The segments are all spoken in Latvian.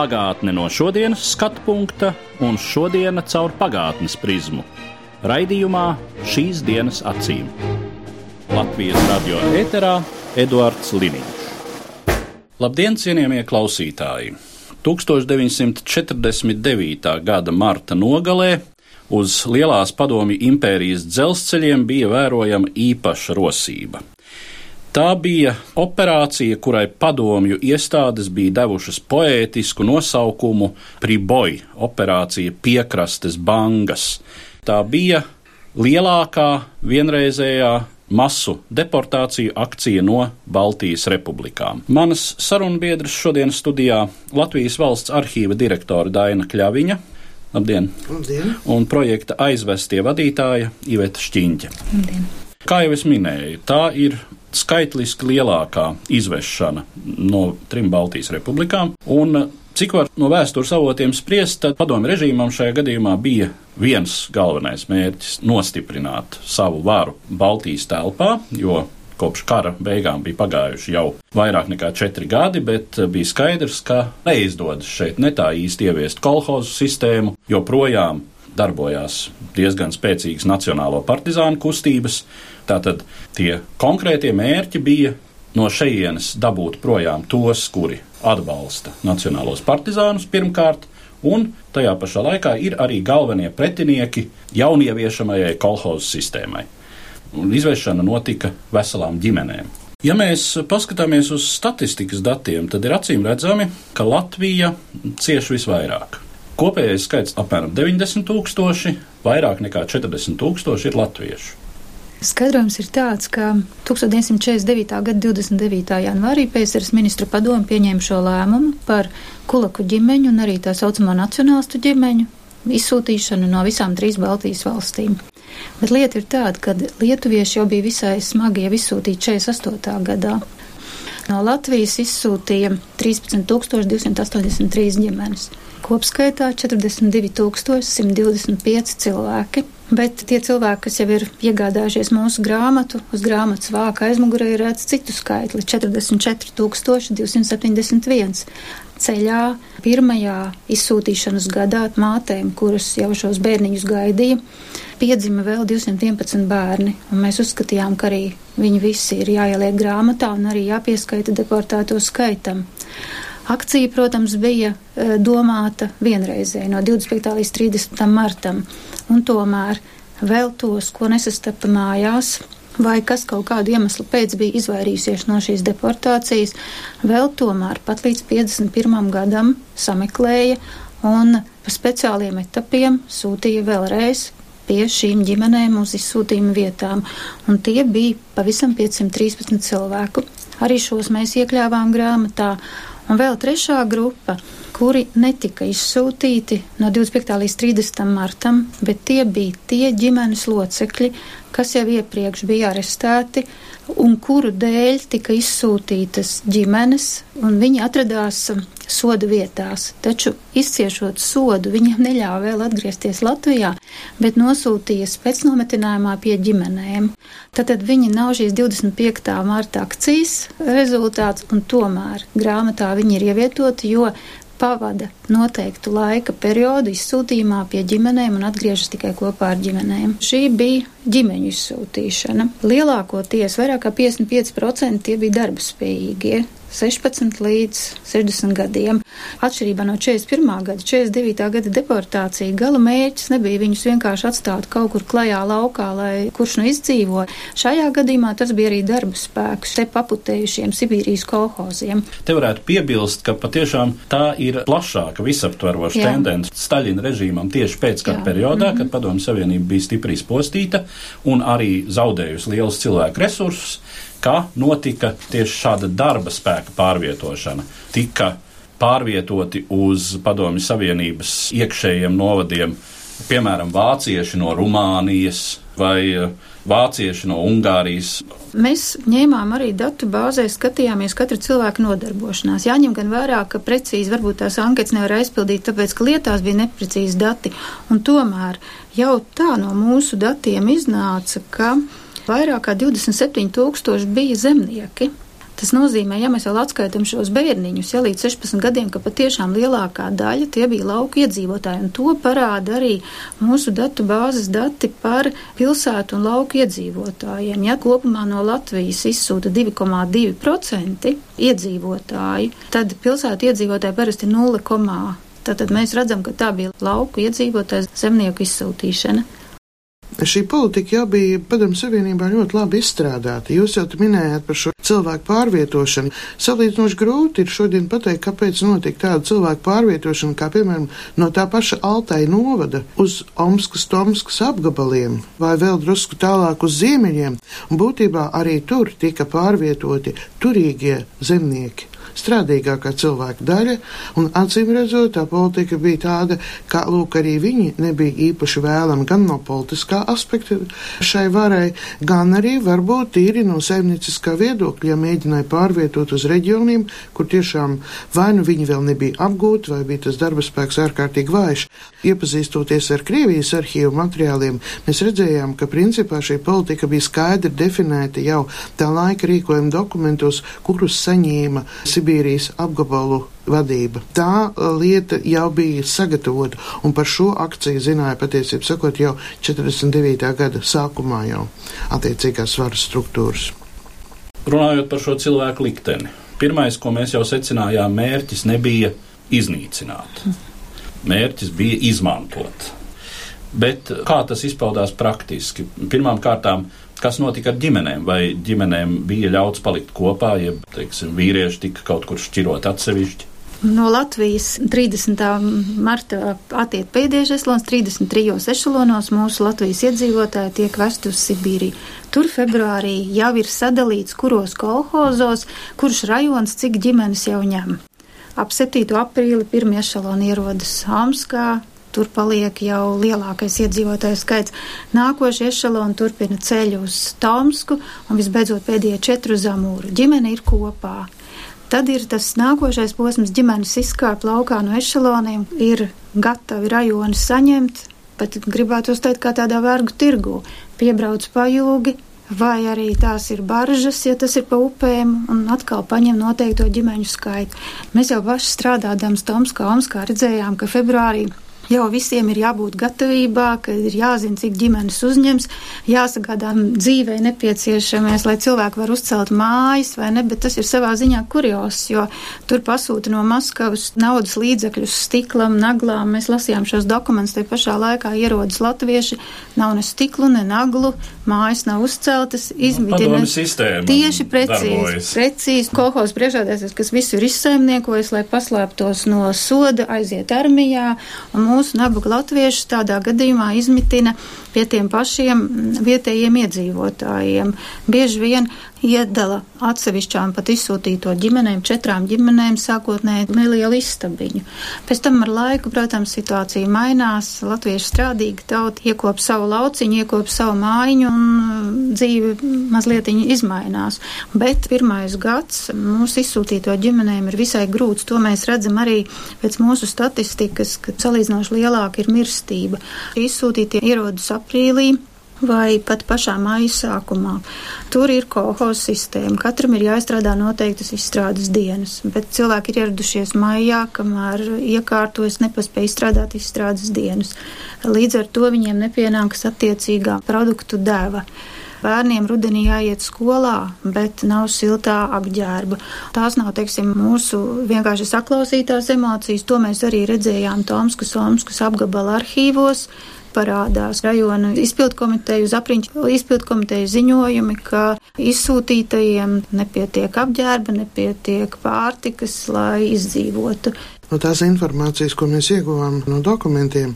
Pagātne no šodienas skatu punkta un šodienas caur pagātnes prizmu. Raidījumā šīs dienas acīm. Latvijas radio eterā Eduards Liniņš. Labdien, cienījamie klausītāji! 1949. gada marta nogalē uz Lielās padomju impērijas dzelzceļiem bija vērojama īpaša rosība. Tā bija operācija, kurai padomju iestādes bija devušas poētisku nosaukumu Priboj - operācija piekrastes bangas. Tā bija lielākā vienreizējā masu deportāciju akcija no Baltijas republikām. Manas sarunbiedras šodienas studijā Latvijas valsts arhīva direktore Daina Kļaviņa. Labdien! Labdien. Un projekta aizvestie vadītāja Iveta Šķiņķa. Labdien. Kā jau es minēju, tā ir skaitliski lielākā izvešana no trim Baltijas republikām. Un, cik var no vēstures avotiem spriest, tad padomju režīmam šajā gadījumā bija viens galvenais mērķis - nostiprināt savu varu Baltijas telpā, jo kopš kara beigām bija pagājuši jau vairāk nekā četri gadi, bet bija skaidrs, ka neizdodas šeit ne tā īsti ieviest kolhozu sistēmu, joprojām darbojās diezgan spēcīgas nacionālo partizānu kustības. Tātad tie konkrētie mērķi bija no šejienes dabūt projām tos, kuri atbalsta nacionālos partizānus pirmkārt, un tajā pašā laikā ir arī galvenie pretinieki jaunieviešamajai kolhozu sistēmai. Un izvešana notika veselām ģimenēm. Ja mēs paskatāmies uz statistikas datiem, tad ir acīm redzami, ka Latvija cieš visvairāk. Kopējais skaits apmēram 90 tūkstoši, vairāk nekā 40 tūkstoši ir latviešu. Skaidrojums ir tāds, ka 1949. gada 29. janvārī PSRS ministru padomu pieņēma šo lēmumu par kulaku ģimeņu un arī tā saucamo nacionālistu ģimeņu izsūtīšanu no visām trīs Baltijas valstīm. Bet lieta ir tāda, ka lietuvieši jau bija visai smagi jau izsūtīti 48. gadā. No Latvijas izsūtīja 13,283 ģimenes. Kopskaitā 42,125 cilvēki, bet tie cilvēki, kas jau ir iegādājušies mūsu grāmatu, uz grāmatas vāka aizmugurē ir redz citu skaitli - 44,271. Ceļā pirmajā izsūtīšanas gadā mātēm, kuras jau šos bērniņus gaidīja, piedzima vēl 211 bērni, mēs uzskatījām, ka arī viņi visi ir jāieliek grāmatā un arī jāpieskaita deportēto skaitam. Akcija, protams, bija e, domāta vienreizēji no 25. līdz 30. martam, un tomēr vēl tos, ko nesastapa mājās, vai kas kaut kādu iemeslu pēc bija izvairījušies no šīs deportācijas, vēl tomēr pat līdz 51. gadam sameklēja un pa speciāliem etapiem sūtīja vēlreiz pie šīm ģimenēm uz izsūtījuma vietām, un tie bija pavisam 513 cilvēku. Arī šos mēs iekļāvām grāmatā, un vēl trešā grupa, kuri netika izsūtīti no 25. līdz 30. martam, bet tie bija tie ģimenes locekļi, kas jau iepriekš bija arestēti un kuru dēļ tika izsūtītas ģimenes, un viņi atradās soda vietās. Taču, izciešot sodu, viņiem neļāva vēl atgriezties Latvijā, bet nosūtīja spēcnometinājumā pie ģimenēm. Tātad viņi nav šīs 25. mārta akcijas rezultāts, un tomēr grāmatā viņi ir ievietoti, jo pavada noteiktu laika periodu izsūtījumā pie ģimenēm un atgriežas tikai kopā ar ģimenēm. Šī bija ģimeņu izsūtīšana. Lielākoties, vairāk kā 55% tie bija darba spējīgie. 16 līdz 60 gadiem. Atšķirībā no 41. gada, 49. gada deportācija, gala mērķis nebija viņus vienkārši atstāt kaut kur klajā laukā, lai kurš nu izdzīvo. Šajā gadījumā tas bija arī darba spēks te paputējušiem Sibīrijas kolhoziem. Te varētu piebilst, ka patiešām tā ir plašāka, visaptveroša tendence Staļina režīmam tieši pēckara periodā, mm -hmm. kad Padomju Savienība bija stipri izpostīta un arī zaudējusi lielus cilvēku resursus ka notika tieši šāda darba spēka pārvietošana. Tika pārvietoti uz Padomju Savienības iekšējiem novadiem piemēram, vācieši no Rumānijas vai uh, vācieši no Ungārijas. Mēs ņēmām arī datu bāzē, skatījāmies katra cilvēka nodarbošanās. Jāņem gan vērā, ka precīzi varbūt tās anketas nevar aizpildīt, tāpēc, ka lietās bija neprecīzi dati. Un tomēr jau tā no mūsu datiem iznāca, ka vairāk kā 27 tūkstoši bija zemnieki. Tas nozīmē, ja mēs vēl atskaitām šos bērniņus, ja līdz 16 gadiem, ka patiešām lielākā daļa tie bija lauku iedzīvotāji, un to parāda arī mūsu datu bāzes dati par pilsētu un lauku iedzīvotājiem. Ja kopumā no Latvijas izsūta 2,2% iedzīvotāju, tad pilsētu iedzīvotāji parasti 0, Tātad mēs redzam, ka tā bija lauku iedzīvotāju zemnieku izsūtīšana. Šī politika jau bija Padomu Savienībā ļoti labi izstrādāta. Jūs jau minējāt par šo cilvēku pārvietošanu. Salīdzinoši grūti ir šodien pateikt, kāpēc notika tāda cilvēku pārvietošana, kā piemēram no tā paša Altai novada uz Omskas, Tomskas apgabaliem vai vēl drusku tālāk uz ziemeļiem. Būtībā arī tur tika pārvietoti turīgie zemnieki strādīgākā cilvēka daļa, un acīm redzot, tā politika bija tāda, ka, lūk, arī viņi nebija īpaši vēlami gan no politiskā aspekta šai varai, gan arī varbūt tīri no saimnieciskā viedokļa, ja mēģināja pārvietot uz reģioniem, kur tiešām vai nu viņi vēl nebija apgūti, vai bija tas darba spēks ārkārtīgi vājš. Iepazīstoties ar Krievijas arhīvu materiāliem, mēs redzējām, ka principā šī politika bija skaidri definēta jau tā laika rīkojuma dokumentos, kurus saņēma Sibīrijas apgabalu vadība. Tā uh, lieta jau bija sagatavota, un par šo akciju zināja patiesībā sakot jau 49. gada sākumā jau attiecīgās varas struktūras. Runājot par šo cilvēku likteni, pirmais, ko mēs jau secinājām, mērķis nebija iznīcināt. Mērķis bija izmantot. Bet kā tas izpaudās praktiski? Pirmkārt, kas notika ar ģimenēm? Vai ģimenēm bija ļauts palikt kopā, ja teiksim, vīrieši tika kaut kur šķirot atsevišķi? No Latvijas 30. marta attiek pēdējais ešalons, 33 ešalonos mūsu Latvijas iedzīvotāji tiek vest uz Sibīriju. Tur februārī jau ir sadalīts, kuros kolhozos, kurš rajons, cik ģimenes jau ņem. Ap 7. aprīli pirmie ešaloni ierodas Omskā, tur paliek jau lielākais iedzīvotāju skaits. Nākošie ešaloni turpina ceļu uz Tomsku un visbeidzot pēdējie četru zamūru. Ģimene ir kopā. Tad ir tas nākošais posms, ģimenes izkāp laukā no ešaloniem, ir gatavi rajoni saņemt, pat gribētu uzteikt kā tādā vergu tirgu. Piebrauc pajūgi, vai arī tās ir baržas, ja tas ir pa upēm, un atkal paņem noteikto ģimeņu skaitu. Mēs jau paši strādādams Tomskā, Omskā redzējām, ka februārī jau visiem ir jābūt gatavībā, ka ir jāzina, cik ģimenes uzņems, jāsagādā dzīvē nepieciešamies, lai cilvēki var uzcelt mājas vai ne, bet tas ir savā ziņā kurios, jo tur pasūta no Maskavas naudas līdzekļus stiklam, naglām. Mēs lasījām šos dokumentus, te pašā laikā ierodas latvieši, nav ne stiklu, ne naglu, mājas nav uzceltas, izmitina. Tieši precīzi, precīzi, kolhos priekšādēsies, kas visu ir izsaimniekojis, lai paslēptos no soda, aiziet armijā, un mūsu nabaga latvieši tādā gadījumā izmitina pie tiem pašiem vietējiem iedzīvotājiem. Bieži vien iedala atsevišķām pat izsūtīto ģimenēm, četrām ģimenēm sākotnēji nelielu istabiņu. Pēc tam ar laiku, protams, situācija mainās, latvieši strādīgi tauti iekop savu lauciņu, iekop savu mājiņu un uh, dzīve mazliet izmainās. Bet pirmais gads mūsu izsūtīto ģimenēm ir visai grūts. To mēs redzam arī pēc mūsu statistikas, ka salīdzinoši lielāka ir mirstība. Izsūtītie ierodas aprīlī, vai pat pašā māja sākumā. Tur ir kolhoz sistēma. Katram ir jāizstrādā noteiktas izstrādes dienas, bet cilvēki ir ieradušies maijā, kamēr iekārtojas nepaspēja izstrādāt izstrādes dienas. Līdz ar to viņiem nepienāks attiecīgā produktu deva. Bērniem rudenī jāiet skolā, bet nav siltā apģērba. Tās nav, teiksim, mūsu vienkārši saklausītās emocijas. To mēs arī redzējām Tomskas, Omskas apgabala arhīvos parādās rajona izpildkomiteju, uz apriņķu izpildkomiteju ziņojumi, ka izsūtītajiem nepietiek apģērba, nepietiek pārtikas, lai izdzīvotu. No tās informācijas, ko mēs ieguvām no dokumentiem,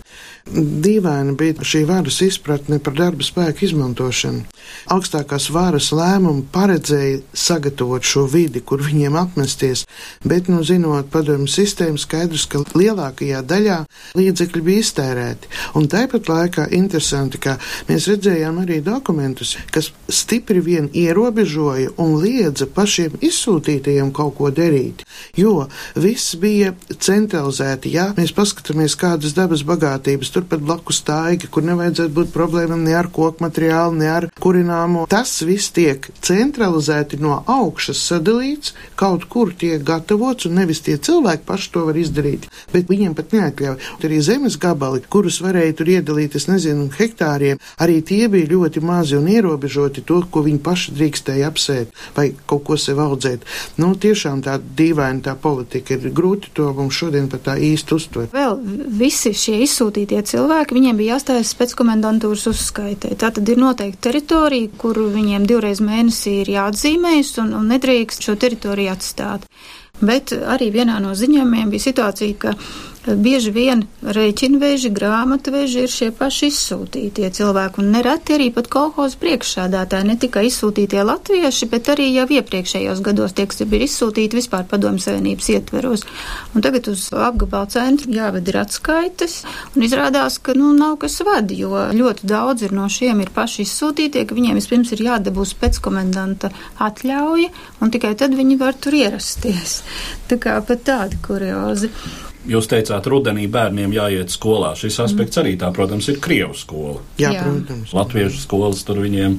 dīvaina bija šī varas izpratne par darba spēku izmantošanu. Augstākās varas lēmumu paredzēja sagatavot šo vidi, kur viņiem apmesties, bet, nu, zinot padomu sistēmu, skaidrs, ka lielākajā daļā līdzekļi bija iztērēti. Un tāpat laikā interesanti, ka mēs redzējām arī dokumentus, kas stipri vien ierobežoja un liedza pašiem izsūtītajiem kaut ko darīt, jo viss bija centralizēti. Ja mēs paskatāmies, kādas dabas bagātības turpat blakus tāigi, kur nevajadzētu būt problēmām ne ar koku materiālu, ne ar kurināmo. Tas viss tiek centralizēti no augšas sadalīts, kaut kur tiek gatavots, un nevis tie cilvēki paši to var izdarīt, bet viņiem pat neatļauj. Arī zemes gabali, kurus varēja tur iedalīt, es nezinu, hektāriem, arī tie bija ļoti mazi un ierobežoti to, ko viņi paši drīkstēja apsēt vai kaut ko sev audzēt. Nu, tiešām tā dīvaina tā politika ir grūti to mums šodien pat tā īsti uztvert. Vēl visi šie izsūtītie cilvēki, viņiem bija jāstājas spēckomendantūras uzskaitē. Tā tad ir noteikta teritorija, kuru viņiem divreiz mēnesī ir jāatzīmējas un, un nedrīkst šo teritoriju atstāt. Bet arī vienā no ziņojumiem bija situācija, ka bieži vien rēķinveži, grāmatveži ir šie paši izsūtītie cilvēki, un nereti arī pat kolhozu priekšsādātāji, ne tikai izsūtītie latvieši, bet arī jau iepriekšējos gados tie, kas ir izsūtīti vispār padomu savienības ietveros. Un tagad uz apgabalu centru jāved ir atskaites, un izrādās, ka, nu, nav kas vadi, jo ļoti daudz ir no šiem ir paši izsūtītie, ka viņiem vispirms ir jādabūs pēc komendanta atļauja, un tikai tad viņi var tur ierasties. Tā kā pat tādi kuriozi. Jūs teicāt, rudenī bērniem jāiet skolā. Šis aspekts arī tā, protams, ir Krievu skola. Jā, Jā. protams. Latviešu skolas tur viņiem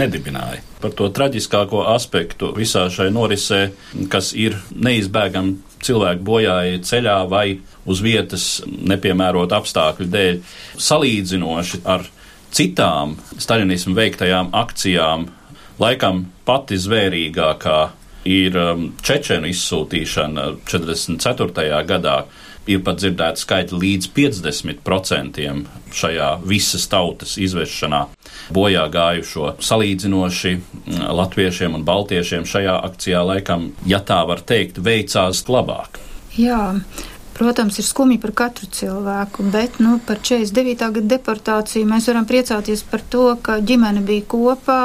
nedibināja. Par to traģiskāko aspektu visā šai norisē, kas ir neizbēgami cilvēku bojāja ceļā vai uz vietas nepiemērot apstākļu dēļ, salīdzinoši ar citām staļinismu veiktajām akcijām, laikam pati zvērīgākā ir um, čečenu izsūtīšana 44. gadā. Ir pat dzirdēti skaitļi līdz 50% šajā visas tautas izvešanā bojā gājušo salīdzinoši mm, latviešiem un baltiešiem šajā akcijā laikam, ja tā var teikt, veicās labāk. Jā, Protams, ir skumji par katru cilvēku, bet nu, par 49. gada deportāciju mēs varam priecāties par to, ka ģimene bija kopā,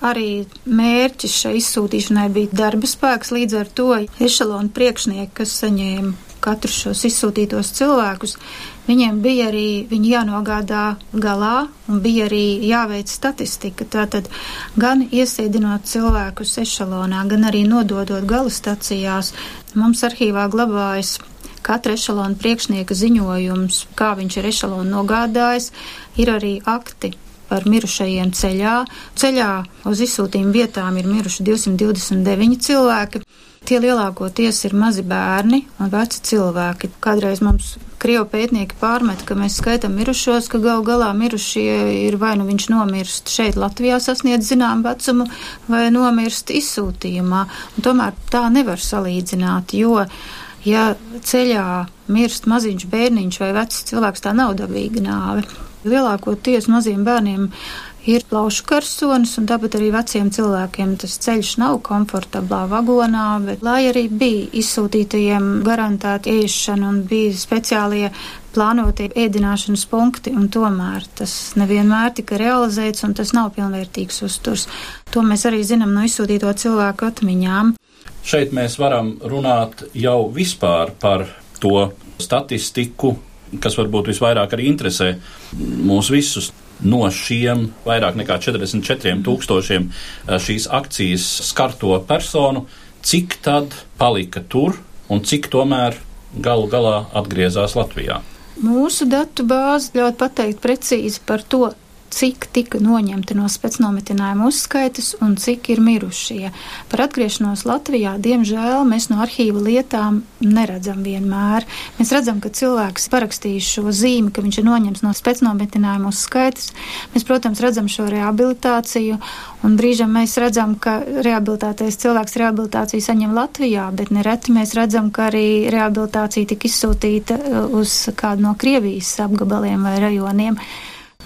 Arī mērķis šai izsūtīšanai bija darba spēks, līdz ar to ešalonu priekšnieki, kas saņēma katru šos izsūtītos cilvēkus, viņiem bija arī viņi jānogādā galā un bija arī jāveic statistika. Tātad gan iesēdinot cilvēkus ešalonā, gan arī nododot gala stacijās, mums arhīvā glabājas katra ešalona priekšnieka ziņojums, kā viņš ir ešalonu nogādājis, ir arī akti par mirušajiem ceļā. Ceļā uz izsūtījumu vietām ir miruši 229 cilvēki. Tie lielākoties ir mazi bērni un veci cilvēki. Kādreiz mums Krievu pētnieki pārmet, ka mēs skaitām mirušos, ka gal galā mirušie ir vai nu viņš nomirst šeit Latvijā sasniedz zinām vecumu, vai nomirst izsūtījumā. Un tomēr tā nevar salīdzināt, jo, ja ceļā mirst maziņš bērniņš vai vecs cilvēks, tā nav dabīga nāve. Lielākoties maziem bērniem ir plaušu karsonis, un tāpat arī veciem cilvēkiem tas ceļš nav komfortablā vagonā, bet lai arī bija izsūtītajiem garantēta ēšana un bija speciālie plānotie ēdināšanas punkti, un tomēr tas nevienmēr tika realizēts, un tas nav pilnvērtīgs uzturs. To mēs arī zinām no izsūtīto cilvēku atmiņām. Šeit mēs varam runāt jau vispār par to statistiku, kas varbūt visvairāk arī interesē mūs visus. No šiem vairāk nekā 44 tūkstošiem eh, šīs akcijas skarto personu, cik tad palika tur un cik tomēr galu galā atgriezās Latvijā? Mūsu datu bāze ļauj pateikt precīzi par to, cik tika noņemti no spēcnometinājuma uzskaitas un cik ir mirušie. Par atgriešanos Latvijā, diemžēl, mēs no arhīva lietām neredzam vienmēr. Mēs redzam, ka cilvēks parakstījis šo zīmi, ka viņš ir noņemts no spēcnometinājuma uzskaitas. Mēs, protams, redzam šo rehabilitāciju, un brīžam mēs redzam, ka rehabilitētais cilvēks rehabilitāciju saņem Latvijā, bet nereti mēs redzam, ka arī rehabilitācija tika izsūtīta uh, uz kādu no Krievijas apgabaliem vai rajoniem.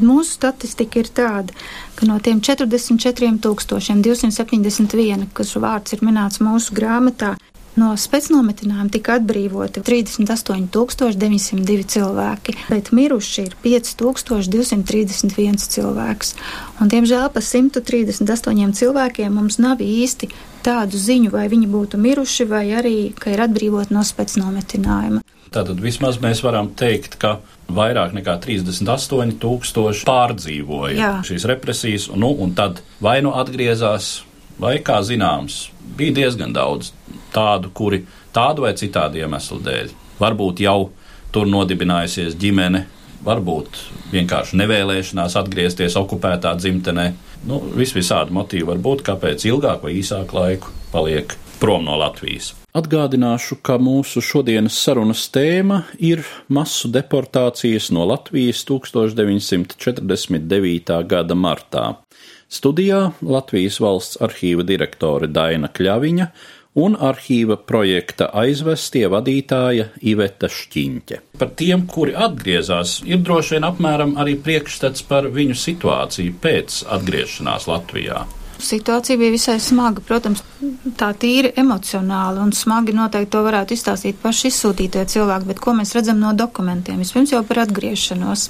Mūsu statistika ir tāda, ka no tiem 44,271, kas vārds ir minēts mūsu grāmatā, No spēcnometinājuma tika atbrīvoti 38,902 cilvēki, bet miruši ir 5,231 cilvēks. Un, diemžēl par 138 cilvēkiem mums nav īsti tādu ziņu, vai viņi būtu miruši, vai arī, ka ir atbrīvoti no spēcnometinājuma. Tātad vismaz mēs varam teikt, ka vairāk nekā 38,000 pārdzīvoja Jā. šīs represijas, nu, un tad vai nu atgriezās, vai kā zināms, bija diezgan daudz tādu, kuri tādu vai citādu iemeslu dēļ. Varbūt jau tur nodibinājusies ģimene, varbūt vienkārši nevēlēšanās atgriezties okupētā dzimtenē. Nu, vis visādi motīvi var būt, kāpēc ilgāk vai īsāk laiku paliek prom no Latvijas. Atgādināšu, ka mūsu šodienas sarunas tēma ir masu deportācijas no Latvijas 1949. gada martā. Studijā Latvijas valsts arhīva direktore Daina Kļaviņa un arhīva projekta aizvestie vadītāja Iveta Šķiņķe. Par tiem, kuri atgriezās, ir droši vien apmēram arī priekšstats par viņu situāciju pēc atgriešanās Latvijā. Situācija bija visai smaga, protams, tā tīri emocionāli un smagi noteikti to varētu izstāstīt paši izsūtītie cilvēki, bet ko mēs redzam no dokumentiem? Vispirms jau par atgriešanos.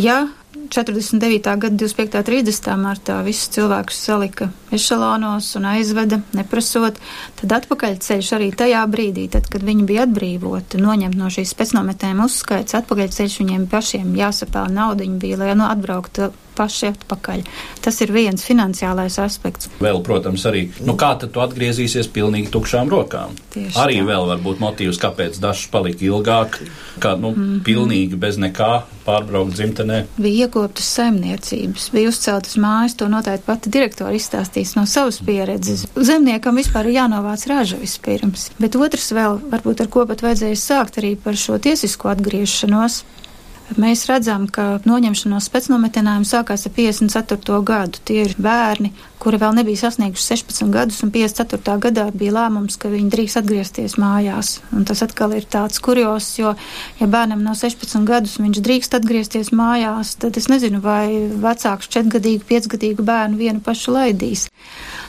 Ja 49. gada 25. 30. martā visus cilvēkus salika ešalonos un aizveda, neprasot, tad atpakaļceļš arī tajā brīdī, tad, kad viņi bija atbrīvoti, noņemt no šīs pēcnometēm uzskaits, atpakaļceļš viņiem pašiem jāsapēl naudu, viņi bija, lai nu atbrauktu paši atpakaļ. Tas ir viens finansiālais aspekts. Vēl, protams, arī, nu kā tad tu atgriezīsies pilnīgi tukšām rokām? Tieši arī tā. vēl var būt motīvs, kāpēc dažs palika ilgāk, kā, nu, mm -hmm. pilnīgi bez nekā pārbraukt dzimtenē. Bija iekoptas saimniecības, bija uzceltas mājas, to noteikti pati direktora izstāstīs no savas pieredzes. Zemniekam vispār ir jānovāc raža vispirms, bet otrs vēl, varbūt ar ko pat vajadzēja sākt arī par šo tiesisko atgriešanos. Mēs redzam, ka noņemšanās pēcnometinājumi sākās ar 54. gadu. Tie ir bērni, kuri vēl nebija sasnieguši 16 gadus, un 54. gadā bija lēmums, ka viņi drīkst atgriezties mājās. Un tas atkal ir tāds kurjos, jo, ja bērnam nav 16 gadus, viņš drīkst atgriezties mājās, tad es nezinu, vai vecāks četrgadīgu, piecgadīgu bērnu vienu pašu laidīs.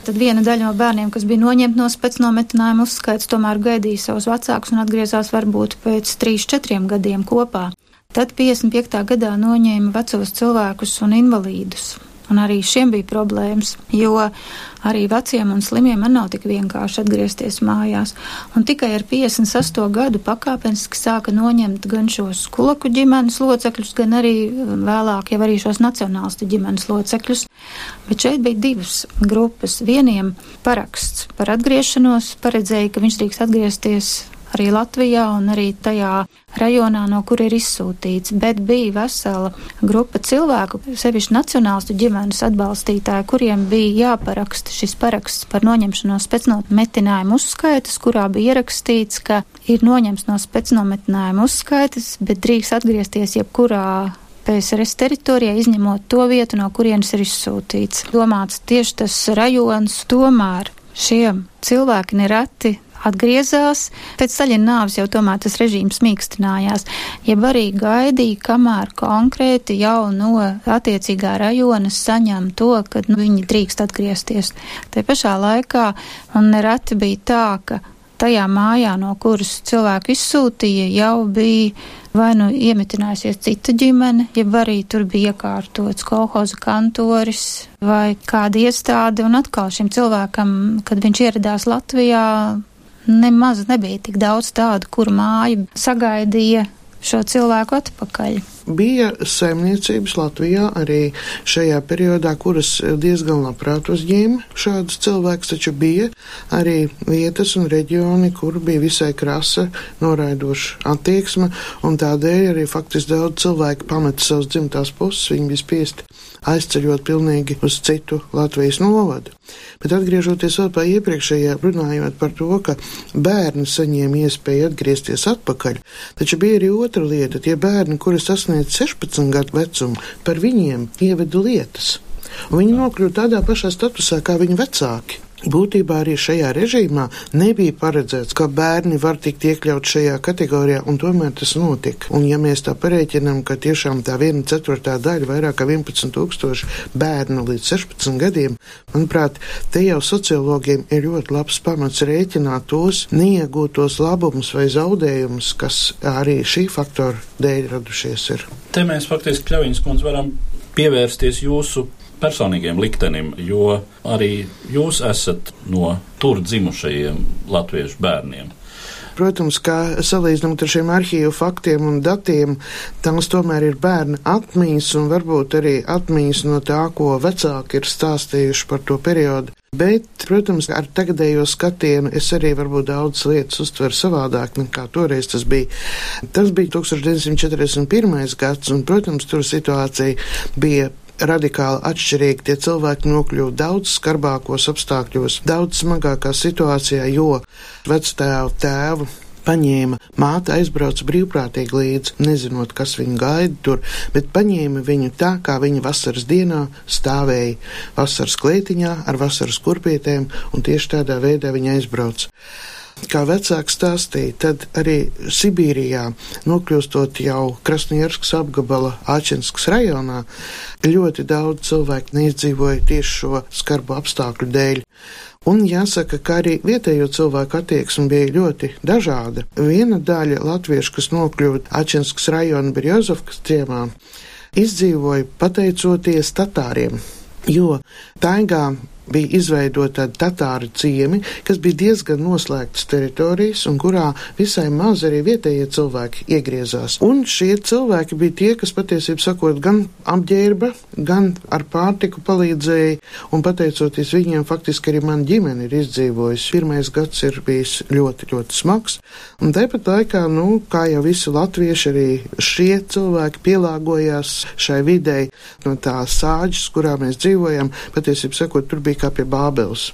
Tad viena daļa no bērniem, kas bija noņemta no spēcnometinājuma uzskaits, tomēr gaidīja savus vecākus un atgriezās varbūt pēc 3-4 gadiem kopā. Tad 55. gadā noņēma vecos cilvēkus un invalīdus. Un arī šiem bija problēmas, jo arī veciem un slimiem man nav tik vienkārši atgriezties mājās. Un tikai ar 58 gadu pakāpeniski sāka noņemt gan šos kulaku ģimenes locekļus, gan arī vēlāk jau arī šos nacionālistu ģimenes locekļus. Bet šeit bija divas grupas. Vieniem paraksts par atgriešanos paredzēja, ka viņš drīkst atgriezties arī Latvijā un arī tajā rajonā, no kur ir izsūtīts, bet bija vesela grupa cilvēku, sevišķi nacionālistu ģimenes atbalstītāji, kuriem bija jāparaksta šis paraksts par noņemšanos pēcnometinājuma uzskaitas, kurā bija ierakstīts, ka ir noņemts no pēcnometinājuma uzskaitas, bet drīkst atgriezties jebkurā PSRS teritorijā, izņemot to vietu, no kurienes ir izsūtīts. Domāts tieši tas rajons, tomēr šiem cilvēki nereti atgriezās. Pēc Staļina nāves jau tomēr tas režīms mīkstinājās, jeb arī gaidīja, kamēr konkrēti jau no attiecīgā rajona saņem to, ka nu, viņi drīkst atgriezties. Te pašā laikā un nereti bija tā, ka tajā mājā, no kuras cilvēku izsūtīja, jau bija vai nu iemitinājusies cita ģimene, jeb arī tur bija iekārtots kolhoza kantoris vai kāda iestāde, un atkal šim cilvēkam, kad viņš ieradās Latvijā, nemaz nebija tik daudz tādu, kur māja sagaidīja šo cilvēku atpakaļ. Bija saimniecības Latvijā arī šajā periodā, kuras diezgan labprāt uzņēma šādus cilvēkus, taču bija arī vietas un reģioni, kur bija visai krasa, noraidoša attieksme, un tādēļ arī faktiski daudz cilvēku pameta savas dzimtās puses, viņi bija spiesti aizceļot pilnīgi uz citu Latvijas novadu. Bet atgriežoties vēl pie iepriekšējā, runājot par to, ka bērni saņēma iespēju atgriezties atpakaļ, taču bija arī otra lieta, tie bērni, kuri sasniedz 16 gadu vecumu, par viņiem ievedu lietas. Un viņi nokļuva tādā pašā statusā kā viņu vecāki. Būtībā arī šajā režīmā nebija paredzēts, ka bērni var tikt iekļaut šajā kategorijā, un tomēr tas notika. Un ja mēs tā pareiķinām, ka tiešām tā viena ceturtā daļa, vairāk kā 11 tūkstoši bērnu līdz 16 gadiem, manuprāt, te jau sociologiem ir ļoti labs pamats rēķināt tos neiegūtos labumus vai zaudējumus, kas arī šī faktora dēļ radušies ir. Te mēs faktiski, Kļaviņas kundze, varam pievērsties jūsu personīgiem liktenim, jo arī jūs esat no tur dzimušajiem latviešu bērniem. Protams, kā salīdzinot ar šiem arhīvu faktiem un datiem, tās tomēr ir bērna atmiņas un varbūt arī atmiņas no tā, ko vecāki ir stāstījuši par to periodu. Bet, protams, ar tagadējo skatienu es arī varbūt daudz lietas uztveru savādāk nekā toreiz tas bija. Tas bija 1941. gads, un, protams, tur situācija bija radikāli atšķirīgi. Tie cilvēki nokļuva daudz skarbākos apstākļos, daudz smagākā situācijā, jo vectēvu tēvu paņēma māte aizbrauca brīvprātīgi līdzi, nezinot, kas viņu gaida tur, bet paņēma viņu tā, kā viņa vasaras dienā stāvēja vasaras klētiņā ar vasaras kurpietēm, un tieši tādā veidā viņa aizbrauca. Kā vecāks stāstīja, tad arī Sibīrijā, nokļūstot jau Krasnojarskas apgabala Āčenskas rajonā, ļoti daudz cilvēku neizdzīvoja tieši šo skarbu apstākļu dēļ. Un jāsaka, ka arī vietējo cilvēku attieksme bija ļoti dažāda. Viena daļa latviešu, kas nokļuva Ačenskas rajona Birjozovkas ciemā, izdzīvoja pateicoties tatāriem, jo taigā bija izveidota tatāru ciemi, kas bija diezgan noslēgtas teritorijas un kurā visai maz arī vietējie cilvēki iegriezās. Un šie cilvēki bija tie, kas patiesībā sakot gan apģērba, gan ar pārtiku palīdzēja, un pateicoties viņiem faktiski arī man ģimene ir izdzīvojusi. Pirmais gads ir bijis ļoti, ļoti smags, un tāpat laikā, nu, kā jau visi latvieši, arī šie cilvēki pielāgojās šai videi no tā sāģis, kurā mēs dzīvojam, patiesībā sakot, tur bija bija kā pie Bābeles.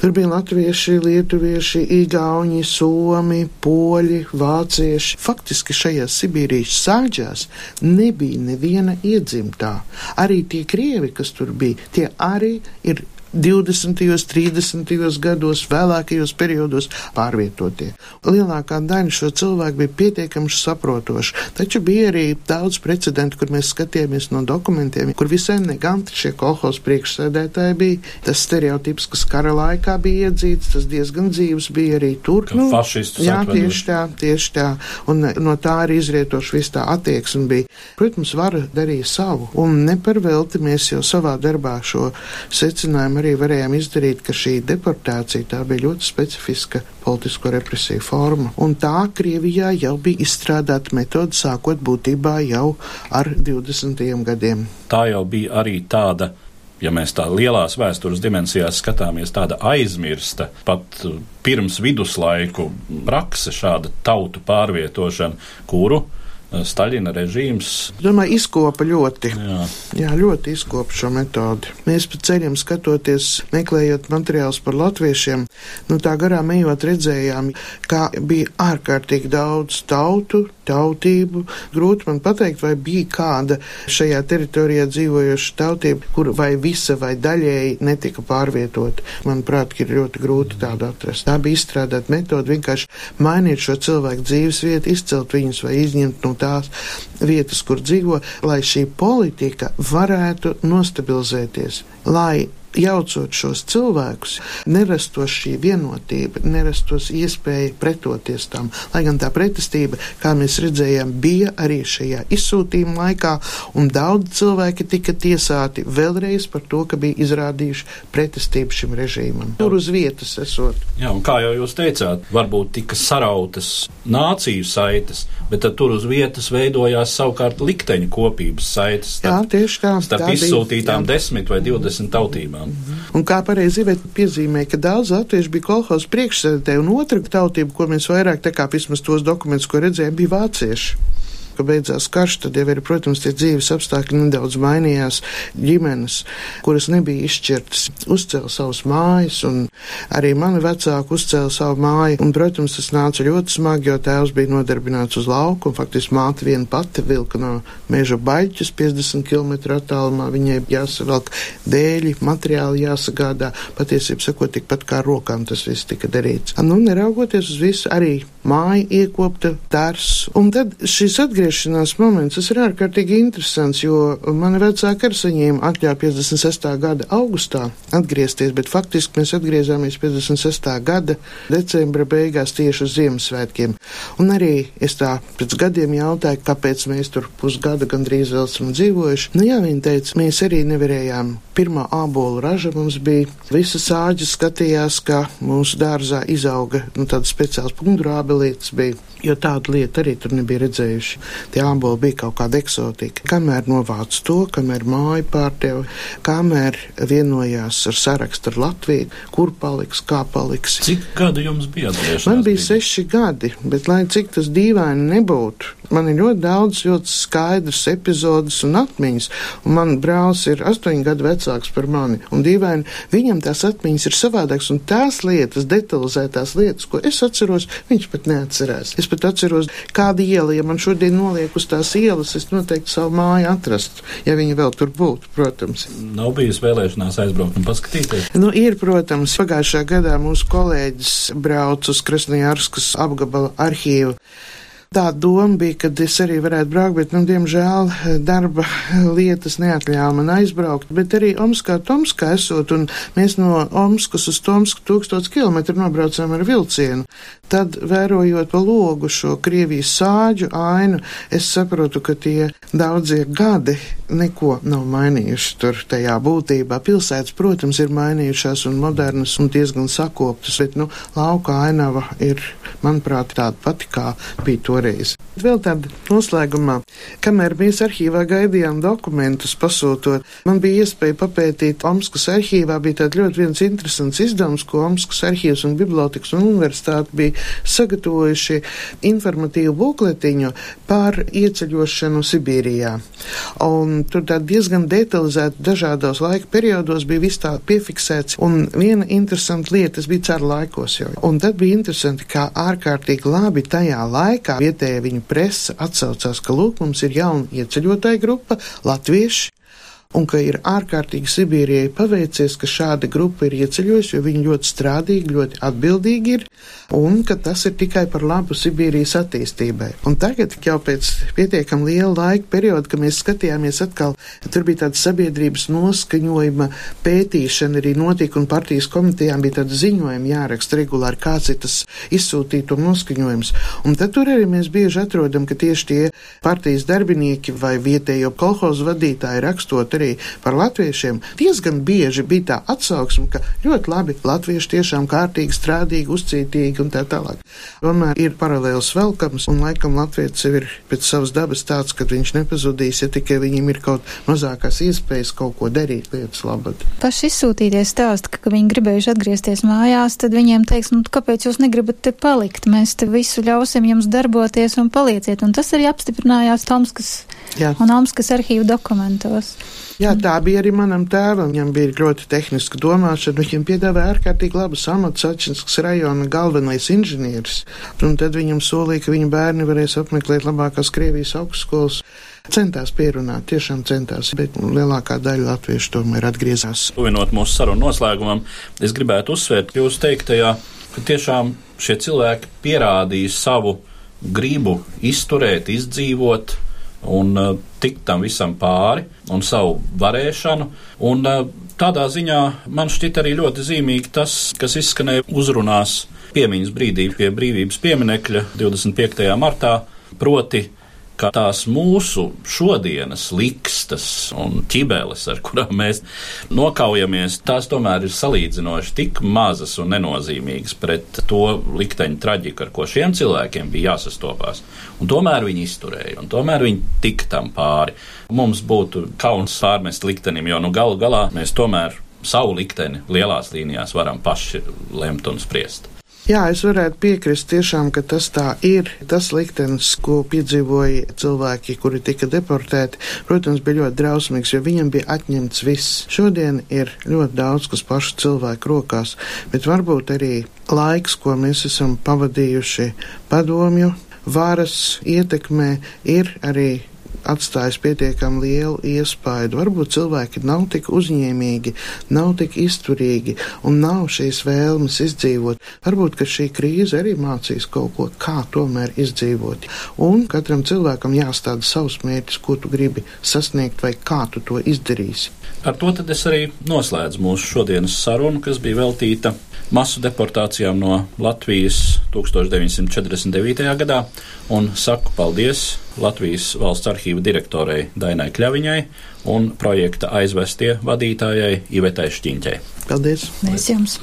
Tur bija latvieši, lietuvieši, igauņi, somi, poļi, vācieši. Faktiski šajās Sibīrijas sāģās nebija neviena iedzimtā. Arī tie krievi, kas tur bija, tie arī ir 20. 30. gados, vēlākajos periodos pārvietotie. Lielākā daļa šo cilvēku bija pietiekami saprotoši, taču bija arī daudz precedentu, kur mēs skatījāmies no dokumentiem, kur visai neganti šie kolhos priekšsēdētāji bija. Tas stereotips, kas kara laikā bija iedzīts, tas diezgan dzīves bija arī tur. Nu, Fašistus jā, tieši tā, tieši tā. Un no tā arī izrietoši viss tā attieksme bija. Protams, vara darīja savu, un neparvelti mēs jau savā darbā šo secinājumu arī varējām izdarīt, ka šī deportācija tā bija ļoti specifiska politisko represiju forma. Un tā Krievijā jau bija izstrādāta metode sākot būtībā jau ar 20. gadiem. Tā jau bija arī tāda ja mēs tā lielās vēstures dimensijās skatāmies, tāda aizmirsta, pat pirms viduslaiku prakse, šāda tautu pārvietošana, kuru Staļina režīms. Domāju, izkopa ļoti. Jā. Jā, ļoti izkopa šo metodi. Mēs pa ceļiem skatoties, meklējot materiālus par latviešiem, nu tā garām ejot redzējām, kā bija ārkārtīgi daudz tautu, tautību. Grūti man pateikt, vai bija kāda šajā teritorijā dzīvojoša tautība, kur vai visa vai daļēji netika pārvietot. Manuprāt, ir ļoti grūti tādu atrast. Tā bija izstrādāta metode vienkārši mainīt šo cilvēku dzīves vietu, izcelt viņus vai izņemt no tās vietas, kur dzīvo, lai šī politika varētu nostabilizēties, lai jaucot šos cilvēkus, nerastos šī vienotība, nerastos iespēja pretoties tam. Lai gan tā pretestība, kā mēs redzējām, bija arī šajā izsūtījuma laikā, un daudz cilvēki tika tiesāti vēlreiz par to, ka bija izrādījuši pretestību šim režīmam. Tur uz vietas esot. Jā, un kā jau jūs teicāt, varbūt tika sarautas nāciju saites, bet tur uz vietas veidojās savukārt likteņu kopības saites. Starp, jā, tieši tā. Starp tā izsūtītām bija, desmit vai divdesmit tautībām. Mm -hmm. Un kā pareizi Iveta piezīmē, ka daudz latviešu bija kolhoz priekšsēdētāji, un otra tautība, ko mēs vairāk tā kā vismaz tos dokumentus, ko redzējām, bija vācieši ka beidzās karš, tad jau ir, protams, tie dzīves apstākļi nedaudz mainījās. Ģimenes, kuras nebija izšķirtas, uzcēla savus mājas, un arī mani vecāki uzcēla savu māju. Un, protams, tas nāca ļoti smagi, jo tēvs bija nodarbināts uz lauku, un faktiski māte viena pati vilka no meža baļķus 50 km attālumā. Viņai jāsavelk dēļi, materiāli jāsagādā. Patiesībā sakot, tikpat kā rokām tas viss tika darīts. Nu, neraugoties uz visu, arī māja iekopta, dārs. Un tad šis atgriešanās moments, tas ir ārkārtīgi interesants, jo mani vecāki ar saņēma atļauju 56. gada augustā atgriezties, bet faktiski mēs atgriezāmies 56. gada decembra beigās tieši uz Ziemassvētkiem. Un arī es tā pēc gadiem jautāju, kāpēc mēs tur pusgada gandrīz vēl esam dzīvojuši. Nu jā, viņi teica, mēs arī nevarējām. Pirmā ābolu raža mums bija, visas āģis skatījās, ka mūsu dārzā izauga nu, tādas speciāls pundurābelītes bija, jo tādu lietu arī tur nebija redzējuši. Tie āboli bija kaut kāda eksotika. Kamēr novāc to, kamēr māju pārdeva, kamēr vienojās ar sarakstu ar Latviju, kur paliks, kā paliks. Cik gadu jums bija atgriešanās? Man bija seši gadi, bet lai cik tas dīvaini nebūtu, man ir ļoti daudz ļoti skaidrs epizodes un atmiņas, un man brālis ir astoņu gadu vecāks par mani, un dīvaini viņam tās atmiņas ir savādākas, un tās lietas, detalizētās lietas, ko es atceros, viņš pat neatcerās. Es pat atceros, kāda iela, ja man šodien noliek uz tās ielas, es noteikti savu māju atrastu, ja viņa vēl tur būtu, protams. Nav bijis vēlēšanās aizbraukt un paskatīties. Nu, ir, protams, pagājušā gadā mūsu kolēģis brauc uz Krasnojārskas apgabala arhīvu. Tā doma bija, ka es arī varētu braukt, bet, nu, diemžēl, darba lietas neatļāva man aizbraukt. Bet arī Omskā, Tomskā esot, un mēs no Omskas uz Tomsku tūkstots kilometru nobraucām ar vilcienu. Tad, vērojot pa logu šo Krievijas sāģu ainu, es saprotu, ka tie daudzie gadi neko nav mainījuši tur tajā būtībā. Pilsētas, protams, ir mainījušās un modernas un diezgan sakoptas, bet, nu, lauka ainava ir, manuprāt, tāda pati, kā bija toreiz. Vēl tāda noslēgumā, kamēr mēs arhīvā gaidījām dokumentus pasūtot, man bija iespēja papētīt Omskas arhīvā, bija tāds ļoti viens interesants izdevums, ko Omskas arhīvs un bibliotekas un universitāte bija sagatavojuši informatīvu bukletiņu par ieceļošanu Sibīrijā. Un tur tā diezgan detalizēti dažādos laika periodos bija viss tā piefiksēts, un viena interesanta lieta, tas bija ceru laikos jau. Un tad bija interesanti, kā ārkārtīgi labi tajā laikā vietējā viņu presa atsaucās, ka lūk, mums ir jauna ieceļotāja grupa, latvieši, un ka ir ārkārtīgi Sibīrijai paveicies, ka šāda grupa ir ieceļojusi, jo viņi ļoti strādīgi, ļoti atbildīgi ir, un ka tas ir tikai par labu Sibīrijas attīstībai. Un tagad, jau pēc pietiekam liela laika perioda, kad mēs skatījāmies atkal, tur bija tāda sabiedrības noskaņojuma pētīšana arī notika, un partijas komitejām bija tāda ziņojuma jāraksta regulāri, kāds ir tas izsūtīto noskaņojums. Un tad tur arī mēs bieži atrodam, ka tieši tie partijas darbinieki vai vietējo kolhozu vadītāji rakstot arī par latviešiem, diezgan bieži bija tā atsauksme, ka ļoti labi latvieši tiešām kārtīgi, strādīgi, uzcītīgi un tā tālāk. Tomēr ir paralēls velkams, un laikam latvietis jau ir pēc savas dabas tāds, ka viņš nepazudīs, ja tikai viņam ir kaut mazākās iespējas kaut ko darīt lietas labad. Paši izsūtīties stāst, ka, viņi gribējuši atgriezties mājās, tad viņiem teiks, nu kāpēc jūs negribat te palikt? Mēs te visu ļausim jums darboties un palieciet. Un tas arī apstiprinājās Tomskas Jā. un Omskas arhīvu dokumentos. Jā, tā bija arī manam tēvam. Viņam bija ļoti tehniska domāšana. Viņam piedāvāja ārkārtīgi labu amatu Sačinskas rajona galvenais inženieris. Un tad viņam solīja, ka viņa bērni varēs apmeklēt labākās Krievijas augstskolas. Centās pierunāt, tiešām centās, bet lielākā daļa latviešu tomēr atgriezās. Tuvinot mūsu sarunu noslēgumam, es gribētu uzsvērt jūsu teiktajā, ka tiešām šie cilvēki pierādīja savu gribu izturēt, izdzīvot un uh, tikt tam visam pāri un savu varēšanu. Un, uh, tādā ziņā man šķiet arī ļoti zīmīgi tas, kas izskanēja uzrunās piemiņas brīdī pie brīvības pieminekļa 25. martā, proti ka tās mūsu šodienas likstas un ķibeles, ar kurām mēs nokaujamies, tās tomēr ir salīdzinoši tik mazas un nenozīmīgas pret to likteņu traģiku, ar ko šiem cilvēkiem bija jāsastopās. Un tomēr viņi izturēja, un tomēr viņi tika tam pāri. Mums būtu kauns pārmest liktenim, jo nu galu galā mēs tomēr savu likteni lielās līnijās varam paši lemt un spriest. Jā, es varētu piekrist tiešām, ka tas tā ir. Tas liktenis, ko piedzīvoja cilvēki, kuri tika deportēti, protams, bija ļoti drausmīgs, jo viņam bija atņemts viss. Šodien ir ļoti daudz, kas pašu cilvēku rokās, bet varbūt arī laiks, ko mēs esam pavadījuši padomju varas ietekmē, ir arī atstājis pietiekami lielu iespaidu. Varbūt cilvēki nav tik uzņēmīgi, nav tik izturīgi un nav šīs vēlmes izdzīvot. Varbūt, ka šī krīze arī mācīs kaut ko, kā tomēr izdzīvot. Un katram cilvēkam jāstāda savs mērķis, ko tu gribi sasniegt vai kā tu to izdarīsi. Ar to tad es arī noslēdzu mūsu šodienas sarunu, kas bija veltīta masu deportācijām no Latvijas 1949. gadā, un saku paldies Latvijas valsts arhīva direktorei Dainai Kļaviņai un projekta aizvestie vadītājai Ivetai Šķiņķei. Paldies! Mēs jums!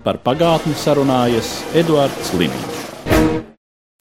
Par pagātni sarunājas Eduards Līniju.